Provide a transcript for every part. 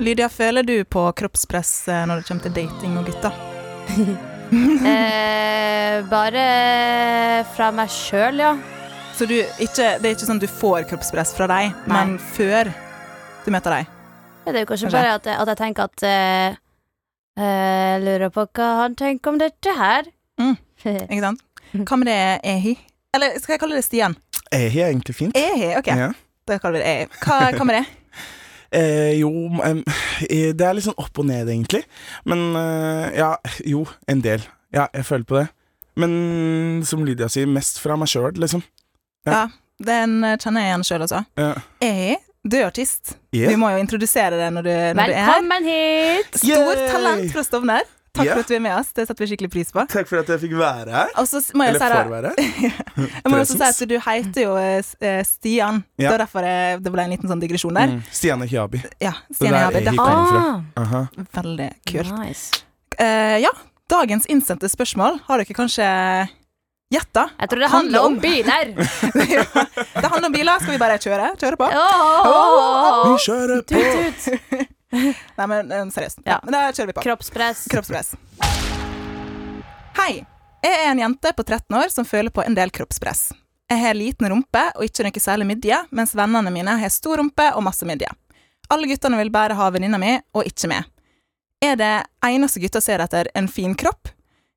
Lydia, føler du på kroppspress eh, når det kommer til dating og gutter? Eh, bare fra meg sjøl, ja. Så du, ikke, det er ikke sånn at du får kroppspress fra deg, men før du møter deg? Det er jo kanskje, Kanskje. bare at, at jeg tenker at eh, eh, Jeg lurer på hva han tenker om dette her. Mm. Ikke sant? Hva med det, Ehi? Eller skal jeg kalle det Stian? Ehi er egentlig fint. Ehi, ok. Ja. Da kaller vi det Ehi. Hva, hva med det? Eh, jo, det er litt sånn opp og ned, egentlig. Men eh, ja, jo, en del. Ja, jeg føler på det. Men som Lydia sier, mest fra meg sjøl, liksom. Ja. Ja, den eh, kjenner jeg igjen sjøl også. Ja. Ehi, du er artist. Yeah. Vi må jo introdusere deg når du, når du er her. Velkommen hit! Stort Yay! talent fra Stovner. Takk yeah. for at du er med oss. Det setter vi skikkelig pris på. Takk for at jeg fikk være her. Eller får det, være her. jeg må også si at du heter jo eh, eh, Stian. Det var derfor jeg, det ble en liten sånn digresjon der. Mm. Stian Hiabi. Ja, Stian der Det er kommer Ah, veldig kult. nice. Uh, ja, dagens innsendte spørsmål har dere kanskje gjetta? Jeg tror det Handler handler om- om biler. det handler om biler. Skal vi bare kjøre? Kjøre på? Åh! Vi kjører på! Tut, tut. Nei, men eh, seriøst. Ja. Men da kjører vi på. Kroppspress. Kroppspress. Hei. Jeg er en jente på 13 år som føler på en del kroppspress. Jeg har liten rumpe og ikke noe særlig midje, mens vennene mine har stor rumpe og masse midje. Alle guttene vil bare ha venninna mi, og ikke meg. Er det eneste gutta ser etter, en fin kropp?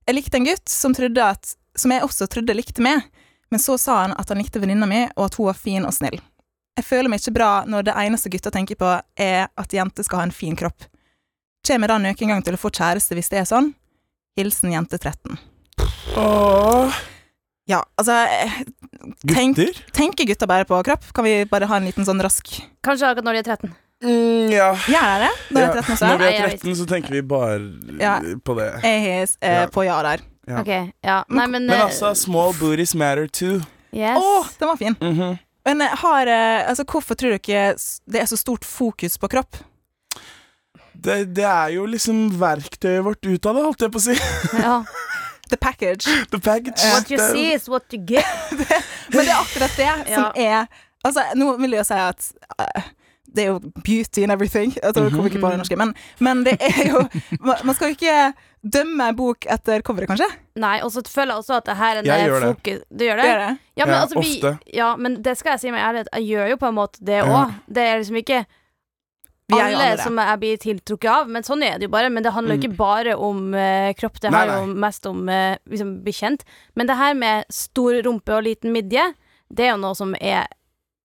Jeg likte en gutt som, at, som jeg også trodde likte meg, men så sa han at han likte venninna mi, og at hun var fin og snill. Jeg føler meg ikke bra når det eneste gutta tenker på, er at jenter skal ha en fin kropp. Kommer jeg da noen gang til å få kjæreste hvis det er sånn? Hilsen jente 13. Åh, Ja, altså eh, tenk, gutter? Tenker gutta bare på kropp? Kan vi bare ha en liten sånn rask Kanskje akkurat når de er 13. Mm, ja. Gjør er det? Når ja. er 13 også? Når vi er 13, så tenker vi bare Ja. på det. Jeg er eh, Ja. på ja der. Ja. Okay, ja. Nei, men, Men eh, altså, small booties matter too. Yes. Å, den var fin. Mhm. Men eh, har eh, Altså, hvorfor tror dere ikke det er så stort fokus på kropp? det, det er jo liksom verktøyet vårt ut av det, holdt jeg på å si. Ja. The package. The package. What you Det see is what you get. Men det er akkurat det som Ja. er Altså, nå vil jeg jo si at eh, det er jo beauty and everything. Altså, kommer ikke på det norske, men, men det er jo Man skal jo ikke dømme en bok etter coveret, kanskje? Nei, og så føler jeg også at det her er Jeg gjør det. fokus Du gjør det? Det det. Ja, men, Ja, altså, vi, ja, men det skal jeg si med ærlig jeg gjør jo på en måte det Ja. Det er liksom ikke alle alle som jeg blir tiltrukket av, men sånn er det jo bare. Men det handler jo ikke bare om uh, kropp, det handler jo mest om uh, liksom bli kjent. Men det her med stor rumpe og liten midje, det er jo noe som er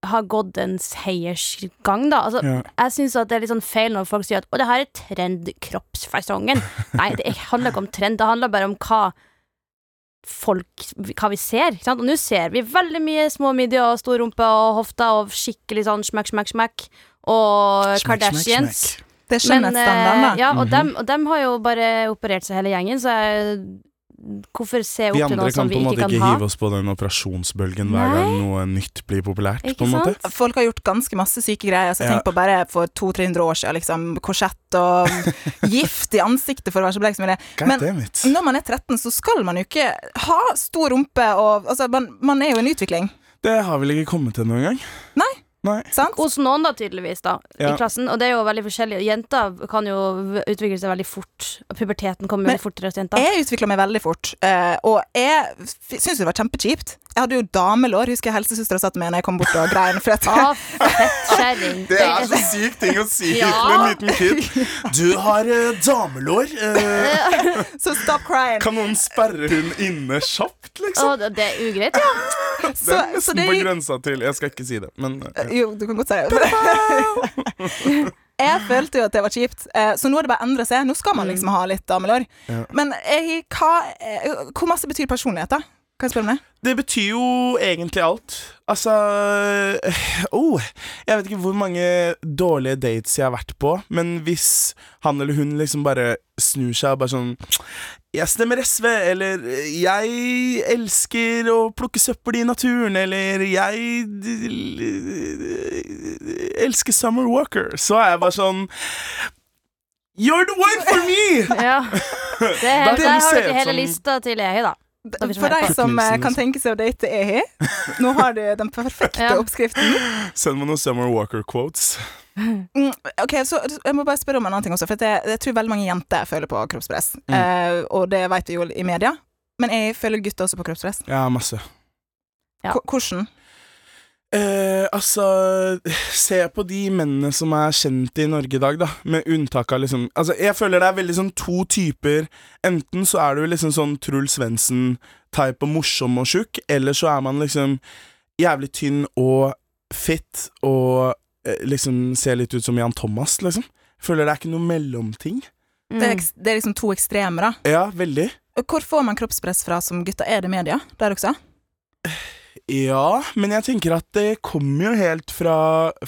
har gått en seiersgang, da. Altså, Ja. jeg syns det er litt sånn feil når folk sier at 'å, det her er trendkroppsfasongen'. Nei, det handler ikke om trend, det handler bare om hva folk Hva vi ser. Ikke sant? Og nå ser vi veldig mye små midjer og stor rumpe og hofter og skikkelig sånn smekk, smekk, smekk. Og Smack, smack, Kardashians. smack. Det er skjønnhetsstandarden, da. eh, ja, og, Mhm. dem, og dem har jo bare operert seg hele gjengen, så jeg, hvorfor se opp til noe som kan vi på en ikke måte kan ikke hive oss på den operasjonsbølgen hver gang noe nytt blir populært. Ikke på en måte sant? Folk har gjort ganske masse syke greier. Altså, Ja. Tenk på bare for 200-300 år siden. Liksom, korsett og gift i ansiktet for å være så blek som mulig. Men- Når man er 13, så skal man jo ikke ha stor rumpe og Altså, man, man er jo en utvikling, Det har vel ikke kommet til noen gang? Nei. Nei. sant? Hos noen, da, tydeligvis, da, Ja. i klassen. Og det er jo veldig forskjellig. Jenter kan jo utvikle seg veldig fort. Puberteten kommer Men veldig fortere hos jenter. Jeg utvikla meg veldig fort, eh, og jeg syns det var kjempekjipt. Jeg hadde jo damelår, husker jeg helsesøstera sa til meg når jeg kom bort og grein. For at, fettkjerring. Det er så syk ting å si Ja. til en liten kid. Du har uh, damelår. Uh. så stop crying. kan noen sperre hun inne kjapt, liksom? Det- det er ugreit, ja. Det er så nesten det på grensa til Jeg skal ikke si det, men ja. Jo, du kan godt si det. jeg følte jo at det var kjipt, eh, så nå er det bare å endre seg. Nå skal man liksom ha litt damelår. Ja. Men jeg, hva, eh, hvor masse betyr personlighet, da? Kan jeg spørre om det? Det betyr jo egentlig alt. Altså oh, Jeg vet ikke hvor mange dårlige dates jeg har vært på, men hvis han eller hun liksom bare snur seg og bare sånn Jeg stemmer SV, eller Jeg elsker å plukke søppel i naturen, eller Jeg elsker Summer Walker, så er jeg bare sånn You're the one for me! Ja. Det er, der du har du hele lista til Ehi, da. For deg som eh, kan liksom. tenke seg å date Ehi, nå har du den perfekte Ja. oppskriften. Send meg noen Summer Walker-quotes. Mm, ok, så Jeg må bare spørre om en annen ting også, for jeg, jeg tror veldig mange jenter føler på kroppspress. Eh, og det vet vi jo i media. Men jeg føler gutter også på kroppspress. Ja, masse. Ja. Hvordan? Eh, altså Se på de mennene som er kjent i Norge i dag, da. Med unntak av liksom Altså, jeg føler det er veldig sånn to typer. Enten så er du liksom sånn Truls Svendsen-type og morsom og tjukk, eller så er man liksom jævlig tynn og fit og eh, liksom ser litt ut som Jan Thomas, liksom. Føler det er ikke noe mellomting. Det, er, Mm. det er liksom to ekstremer, da. Ja, veldig. Hvor får man kroppspress fra som gutter? Er det media der også? Ja, men jeg tenker at det kommer jo helt fra,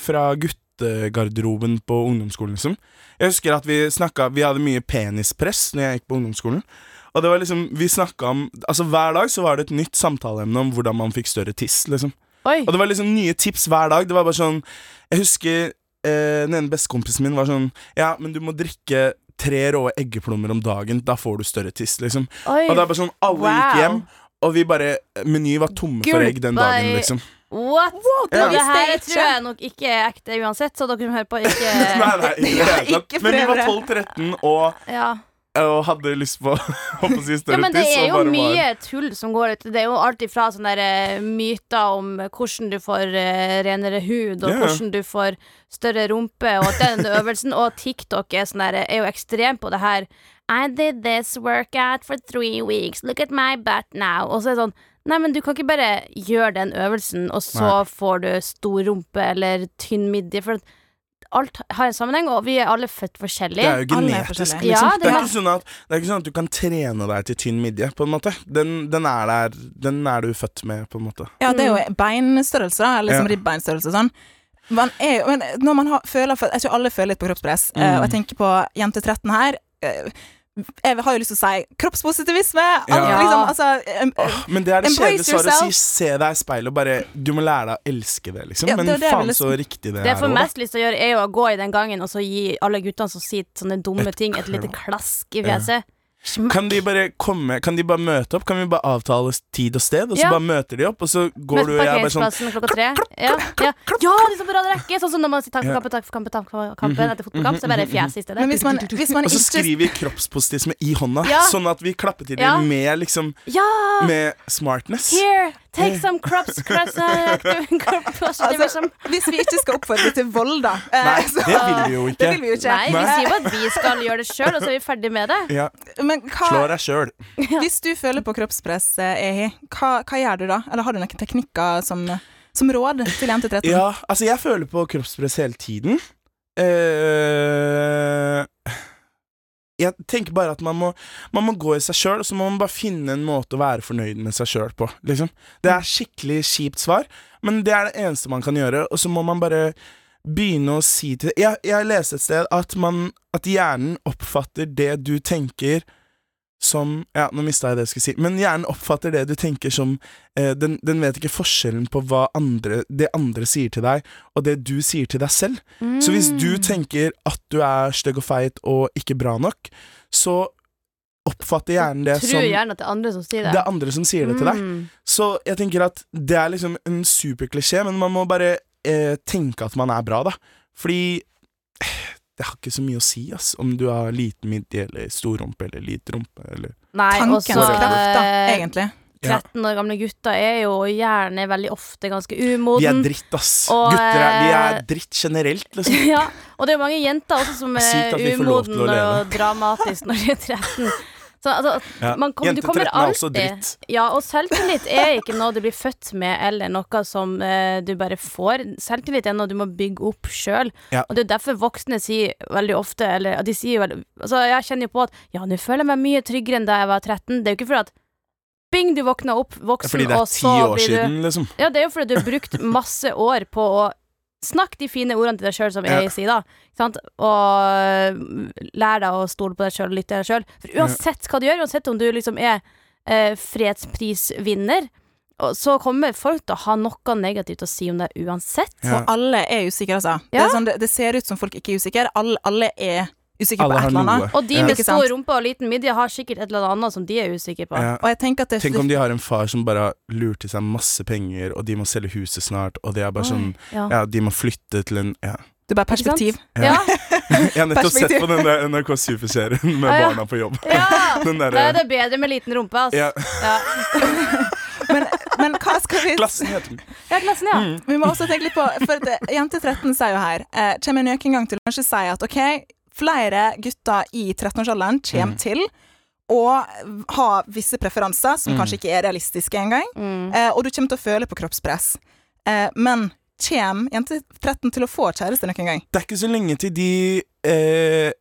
fra guttegarderoben på ungdomsskolen, liksom. Jeg husker at vi snakka Vi hadde mye penispress når jeg gikk på ungdomsskolen. Og det var liksom Vi snakka om Altså hver dag så var det et nytt samtaleemne om hvordan man fikk større tiss, liksom. Oi. Og det var liksom nye tips hver dag. Det var bare sånn Jeg husker eh, den ene bestekompisen min var sånn Ja, men du må drikke tre rå eggeplommer om dagen. Da får du større tiss, liksom. Oi. Og det er bare sånn Alle gikk hjem, og vi bare Meny var tomme for egg den dagen, liksom. What? det Ja. Det her tror jeg nok ikke er ekte uansett, så dere som hører på, ikke Nei, nei, ikke. Ikke Men vi var 12-13 og, Ja. og hadde lyst på å si ja, men det er jo mye var- tull som går ut. Det er jo alt ifra sånne der, eh, myter om hvordan du får uh, renere hud, og yeah. hvordan du får større rumpe, og den øvelsen. Og TikTok er, sånn der, er jo ekstrem på det her. I did this workout for three weeks. Look at my butt now. Og så er det sånn Nei, men du kan ikke bare gjøre den øvelsen, og så Nei. får du stor rumpe eller tynn midje. For alt har en sammenheng, og vi er alle født forskjellig. Det er jo genetisk, er liksom. Ja, det det, er ikke sånn at, det er ikke sånn at du kan trene deg til tynn midje, på en måte. Den, den er der. Den er du født med, på en måte. Ja, det er jo beinstørrelse, da, eller liksom Ja. ribbeinstørrelse og sånn. Man er men når man har, føler Jeg tror alle føler litt på kroppspress, eh, Mm. og jeg tenker på jente 13 her. Jeg har jo lyst til å si kroppspositivisme. Alt, Ja. liksom, altså, um, oh, men det er det kjedelige svaret si. Se deg i speilet og bare Du må lære deg å elske det, liksom. Ja, men det er det faen så riktig det, Det jeg er får mest lyst til å gjøre, er jo å gå i den gangen og så gi alle guttene som sier sånne dumme ting, et lite klask i fjeset. Kan de bare komme Kan de bare møte opp? Kan vi bare avtale tid og sted, og så Ja. bare møter de opp, og så går du og jeg bare sånn Parkeringsplassen klokka tre. Ja, ja. ja liksom på rad rekke! Sånn som når man sier takk for kampen, takk for kampen, takk for kampen etter fotballkamp, så er det fjes i stedet. men hvis man, hvis man Og så skriver vi kroppspositisme i hånda, Ja. sånn at vi klapper til dem med liksom Ja! Med smartness. Here! Take some crops, crops uh, kroppspositivism. Hvis vi ikke skal oppfordre til vold, da. eh, Nei, så- det vil vi jo ikke. Det vil vi jo ikke. Nei, vi sier jo at vi skal gjøre det sjøl, og så er vi ferdig med det. Ja, Men Slå deg sjøl. hvis du føler på kroppspress, eh, Ehi, hva, hva gjør du da? Eller har du noen teknikker som, som råd til jente 13? Ja, altså, jeg føler på kroppspress hele tiden. Eh, jeg tenker bare at man må, man må gå i seg sjøl, og så må man bare finne en måte å være fornøyd med seg sjøl på. Liksom. Det er skikkelig kjipt svar, men det er det eneste man kan gjøre. Og så må man bare begynne å si til Jeg, jeg leste et sted at, man, at hjernen oppfatter det du tenker som Ja, nå mista jeg det jeg skulle si. Men hjernen oppfatter det du tenker som eh, den, den vet ikke forskjellen på hva andre, det andre sier til deg, og det du sier til deg selv. Så hvis du Mm. tenker at du er stygg og feit og ikke bra nok, så oppfatter hjernen det Tror gjerne at det er andre som sier det. det er andre som sier det til deg. Mm. Så jeg tenker at det er liksom en superklisjé, men man må bare eh, tenke at man er bra, da. Fordi det har ikke så mye å si, ass, om du har liten midje eller stor rumpe eller liten rumpe eller Nei, Tankens også, kraft, da, eh, egentlig. 13 år gamle gutter er jo gjerne veldig ofte ganske umoden. Vi er dritt, ass. Og, Gutter er, vi er eh, dritt generelt, liksom. ja, og det er jo mange jenter også som er umoden og dramatisk når de er 13. Så altså, Ja. man kom, du kommer 13 er også alltid dritt. Ja, og selvtillit er ikke noe du blir født med, eller noe som eh, du bare får. Selvtillit er noe du må bygge opp sjøl. Ja. Og det er derfor voksne sier veldig ofte, eller de sier veldig Altså, jeg kjenner jo på at ja, nå føler jeg meg mye tryggere enn da jeg var 13. Det er jo ikke fordi at bing, du våkna opp voksen, Fordi det er ti så år siden, liksom. Ja, det er jo fordi du har brukt masse år på å snakke de fine ordene til deg sjøl, som Ja. jeg sier, da. Sant? Og lær deg å stole på deg sjøl og lytte til deg sjøl. For uansett hva du gjør, uansett om du liksom er eh, fredsprisvinner, så kommer folk til å ha noe negativt å si om deg uansett. Ja. Og alle er usikre, altså. Det, Ja. er sånn, det, det ser ut som folk ikke er usikre. Alle, alle er usikre Alle på et har eller annet. noe. Og de Ja. med Ikke stor rumpe og liten midje har sikkert et eller annet som de er usikre på. Ja. Og jeg tenker at det, Tenk om de har en far som bare har lurt til seg masse penger, og de må selge huset snart, og det er bare sånn Ja. Ja, de må flytte til en Ja. det er bare Ikke sant? perspektiv. Ja. Jeg har nettopp sett Perspektiv. på den der NRK Super-serien med Ja, ja. barna på jobb. ja. Den der, Da er det bedre med liten rumpe, altså. Ja, Ja. Men, men hva skal vi klassen heter den. ja, klassen, ja. Mm. Vi må også tenke litt på For Jente 13 sier jo her eh, Kommer en økning til å kanskje si at OK, flere gutter i 13-årsalderen kommer Mm. til å ha visse preferanser som Mm. kanskje ikke er realistiske engang, Mm. eh, og du kommer til å føle på kroppspress. Eh, men kommer jente 13 til å få kjæreste noen gang? Det er ikke så lenge til de eh,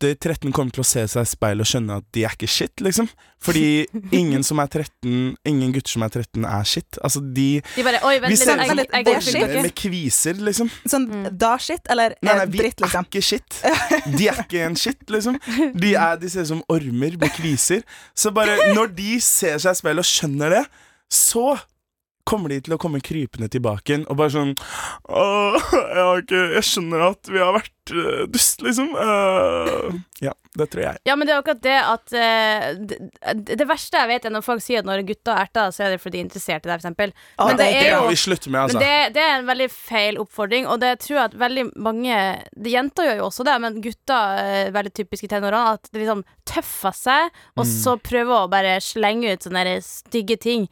gutter 13 kommer til å se seg i speilet og skjønne at de er ikke shit, liksom. Fordi ingen som er 13 Ingen gutter som er 13, er shit. Altså, de De bare Oi, vent Vi litt, ser ut som jeg, er shit. med kviser, liksom. Sånn Mm. da-shit, eller Nei, nei, vi dritt, er liksom? ikke shit. De er ikke en shit, liksom. De, er, de ser ut som ormer med kviser. Så bare når de ser seg i speilet og skjønner det, så kommer de til å komme krypende tilbake igjen og bare sånn Åh, jeg, har ikke, jeg skjønner at vi har vært uh, dust, liksom. Uh, ja, det tror jeg. Ja, men det er akkurat det at uh, det, det verste jeg vet, er når folk sier at når gutter erter, så er det fordi de er interessert i deg, eksempel. Ja, Men det det er jo vi slutter med, Men altså. det, det er en veldig feil oppfordring, og det tror jeg at veldig mange det, Jenter gjør jo også det, men gutter er veldig typisk i tenårene. At det liksom tøffer seg, og Mm. så prøver å bare slenge ut sånne stygge ting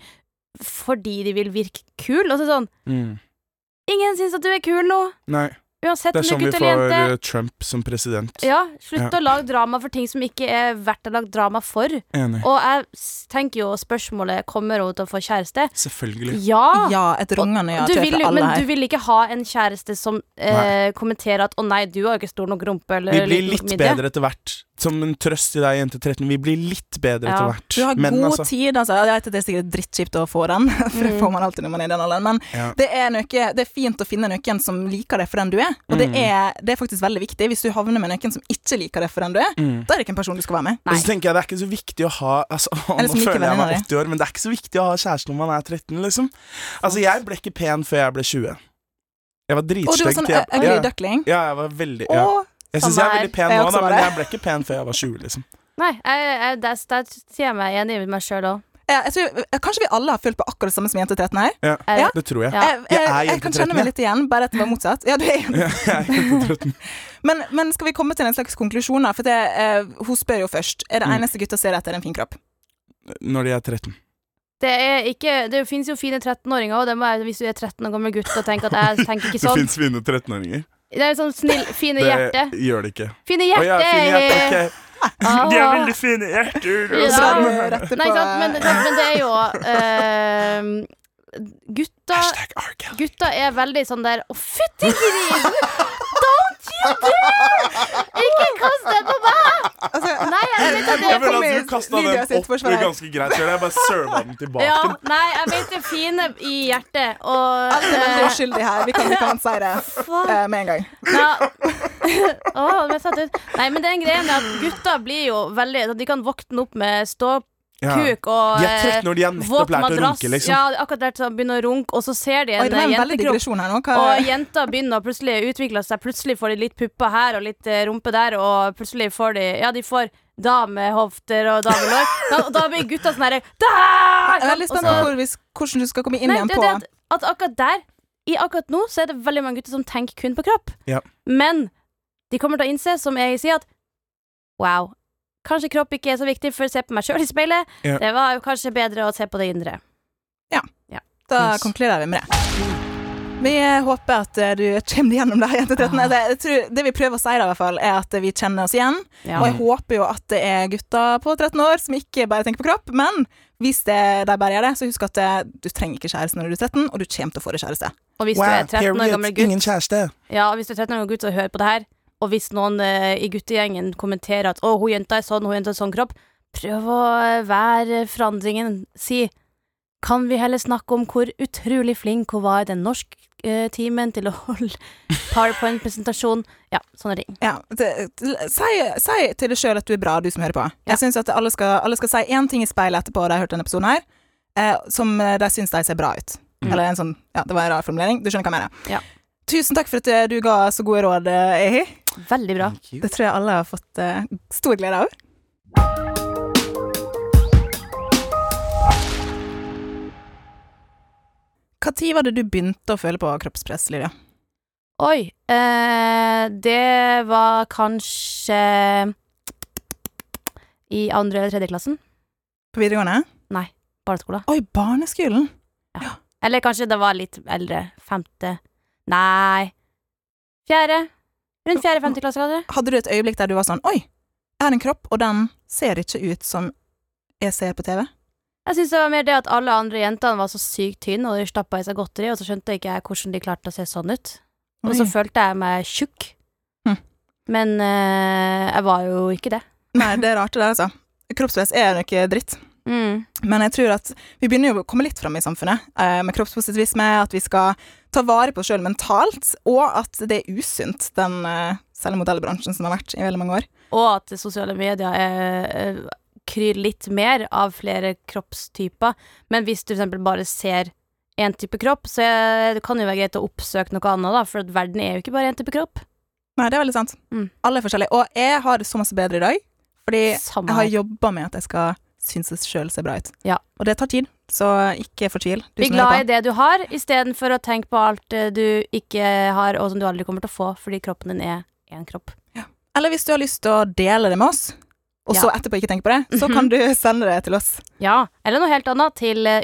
fordi de vil virke kul. Og så sånn Mm. Ingen syns at du er kul nå, Nei, uansett det er sånn vi får jente. eh, Trump som president. Ja, slutt Ja. å lage drama for ting som ikke er verdt å lage drama for. Enig. Og jeg tenker jo spørsmålet kommer hun til å få kjæreste. Selvfølgelig. Ja! Ja, et rungende ja, du vil, alle men her. du vil ikke ha en kjæreste som eh, kommenterer at 'å nei, du har jo ikke stor nok rumpe' eller Vi blir litt, litt bedre etter hvert. Som en trøst til deg, jente 13. Vi blir litt bedre Ja. etter hvert. Du har Men god altså, tid, altså. Jeg vet at det er sikkert drittkjipt å få den, for det Mm. får man alltid når man er i den alderen, men ja. det er, noe, det er fint å finne noen som liker deg for den du er, og det Mm. er, det er faktisk veldig viktig. Hvis du havner med noen som ikke liker deg for den du er, Mm. da er det ikke en person du skal være med. Og så tenker jeg det er ikke så viktig å ha altså, Nå føler jeg meg 80 år, men det er ikke så viktig å ha kjæreste når man er 13, liksom. Altså, jeg ble ikke pen før jeg ble 20. Jeg var Og du var sånn ugly duckling. ja, jeg var veldig ja. Og Jeg syns jeg er veldig pen nå, men jeg ble ikke pen før jeg var 20, liksom. Nei, der, sier jeg meg enig med meg sjøl òg. ja, tror, kanskje vi alle har følt på akkurat det samme som jente 13 her. Ja, Ja. det tror jeg. Ja. Jeg, Jeg jeg, jeg, kan kjenne meg litt igjen, bare at det var motsatt. Ja, du er Ja, er jente Men, men skal vi komme til en slags konklusjon, da? For det, uh, hun spør jo først. Er det Mm. eneste gutta ser etter en fin kropp? Når de er 13. Det er ikke Det finnes jo fine 13-åringer, og det må jeg, hvis du er 13 år gammel gutt og tenker at jeg tenker ikke sånn Det finnes fins fine 13-åringer. Det er sånn snill Fine Det hjerte. gjør det ikke. Fine hjerte. Oh, ja, fine hjerte okay. Ah. De har veldig fine hjerter. Ja. sånn. Nei, sant, men, men det er jo uh, Gutta. Gutta er veldig sånn der Å, fytti grisen! Don't! Ikke kast det på meg! Altså, Nei, jeg vet at Jeg det føler kommer at du kasta den opp ganske greit. Jeg bare serva den tilbake. ja, Nei, jeg vet det fine i hjertet, og Alle er veldig eh, uskyldige her. Vi kan, ikke kan si det eh, med en gang. Ja. Åh, det ble satt ut. Nei, men det er en greie med at gutter blir jo veldig De kan våkne opp med ståkuk Ja. og De er 13 eh, når de har nettopp våt madrass. å runke, liksom. Ja, akkurat lært å begynne å runke, og så ser de en det en jentekropp. her nå. Hva, Og jenter begynner å plutselig utvikle seg. Plutselig får de litt pupper her og litt eh, rumpe der, og plutselig får de Ja, de får damehofter og damelår. Da, og da blir gutta sånn herre jeg er veldig Og spent på hvordan du skal komme inn Nei, igjen det, på det, at, at akkurat der, i akkurat nå, så er det veldig mange gutter som tenker kun på kropp. Ja. Men de kommer til å innse, som jeg sier, at wow, kanskje kropp ikke er så viktig for å se på meg sjøl i speilet. Ja. Det var jo kanskje bedre å se på det indre. Ja, Da Yes. konkluderer vi med det. Vi håper at eh, du kommer gjennom det, jente 13. Jeg tror, det vi prøver å si, da, i hvert fall, er at vi kjenner oss igjen. Ja. Og jeg håper jo at det er gutter på 13 år som ikke bare tenker på kropp. Men hvis det, de bare gjør det, så husk at eh, du trenger ikke kjæreste når du er 13, og du kommer til å få deg kjæreste. Og hvis du er 13 år gammel gutt Ingen kjæreste. Ja, hvis du er 13 år gammel gutt og hører på det her, og hvis noen eh, i guttegjengen kommenterer at 'Å, hun jenta er sånn, hun jenta er sånn kropp', prøv å være forandringen. Si kan vi heller snakke om hvor utrolig flink hun var i den norsktimen til å holde powerpoint-presentasjon. Ja, sånne ting. Ja, det, si, si til deg sjøl at du er bra, du som hører på. Ja. Jeg syns at alle skal, alle skal si én ting i speilet etterpå de har hørt denne episoden her, eh, som de syns de ser bra ut. Mm. Eller en sånn Ja, det var en rar formulering. Du skjønner hva jeg mener. Ja. Tusen takk for at eh, du ga så gode råd, eh, Ehi. Veldig bra. Det tror jeg alle har fått uh, stor glede av. Når var det du begynte å føle på kroppspress, Lydia? Oi. Eh, det var kanskje i andre eller tredje klassen. På videregående? Nei, Barneskolen. Oi, barneskolen! Ja, Eller kanskje det var litt eldre. Femte Nei. Fjerde. Rundt fjerde-femte klasse, kanskje. Hadde du et øyeblikk der du var sånn Oi, jeg har en kropp, og den ser ikke ut som jeg ser på TV? Jeg syns det var mer det at alle andre jentene var så sykt tynne, og de stappa i seg godteri, og så skjønte jeg ikke hvordan de klarte å se sånn ut. Og så Oi. følte jeg meg tjukk. Hm. Men eh, jeg var jo ikke det. Nei, det er rart det der, altså. Kroppspress er noe dritt. Mm. Men jeg tror at vi begynner jo å komme litt fram i samfunnet eh, med kroppspositivisme, at vi skal ta vare på oss sjøl mentalt, og at det er usunt, den uh, modellbransjen som har vært i veldig mange år. Og at sosiale medier er, eh, kryr litt mer av flere kroppstyper. Men hvis du eksempel bare ser én type kropp, så det kan jo være greit å oppsøke noe annet, da, for verden er jo ikke bare én type kropp. Nei, det er veldig sant. Mm. Alle er forskjellige. Og jeg har det så masse bedre i dag, fordi Samme jeg har jobba med at jeg skal synes det sjøl ser bra ut. Ja. Og det tar tid, så ikke fortvil. Bli glad i det du har, istedenfor å tenke på alt eh, du ikke har, og som du aldri kommer til å få, fordi kroppen din er én kropp. Ja. Eller hvis du har lyst til å dele det med oss, og Ja. så etterpå ikke tenke på det, så Mhm. kan du sende det til oss. Ja, eller noe helt annet til eh,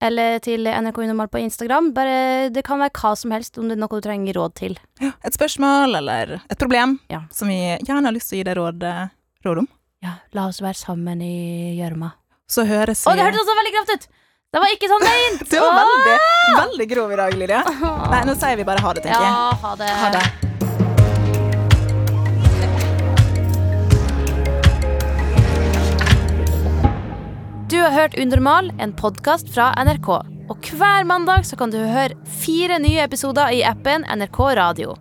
Eller til NRK Unormal på Instagram. Bare, det kan være hva som helst, om det er noe du trenger råd til. Ja, et spørsmål eller et problem Ja. som vi gjerne har lyst til å gi deg råd, eh, råd om. Ja, la oss være sammen i gjørma. Så høres vi Å, det hørtes også veldig grovt ut! Det var ikke sånn meint! Du var veldig, veldig grov i dag, Lilja. Nei, nå sier vi bare ha det, tenker jeg. Ja, ha det. Ha det. Du har hørt Unormal, en podkast fra NRK. Og hver mandag så kan du høre fire nye episoder i appen NRK Radio.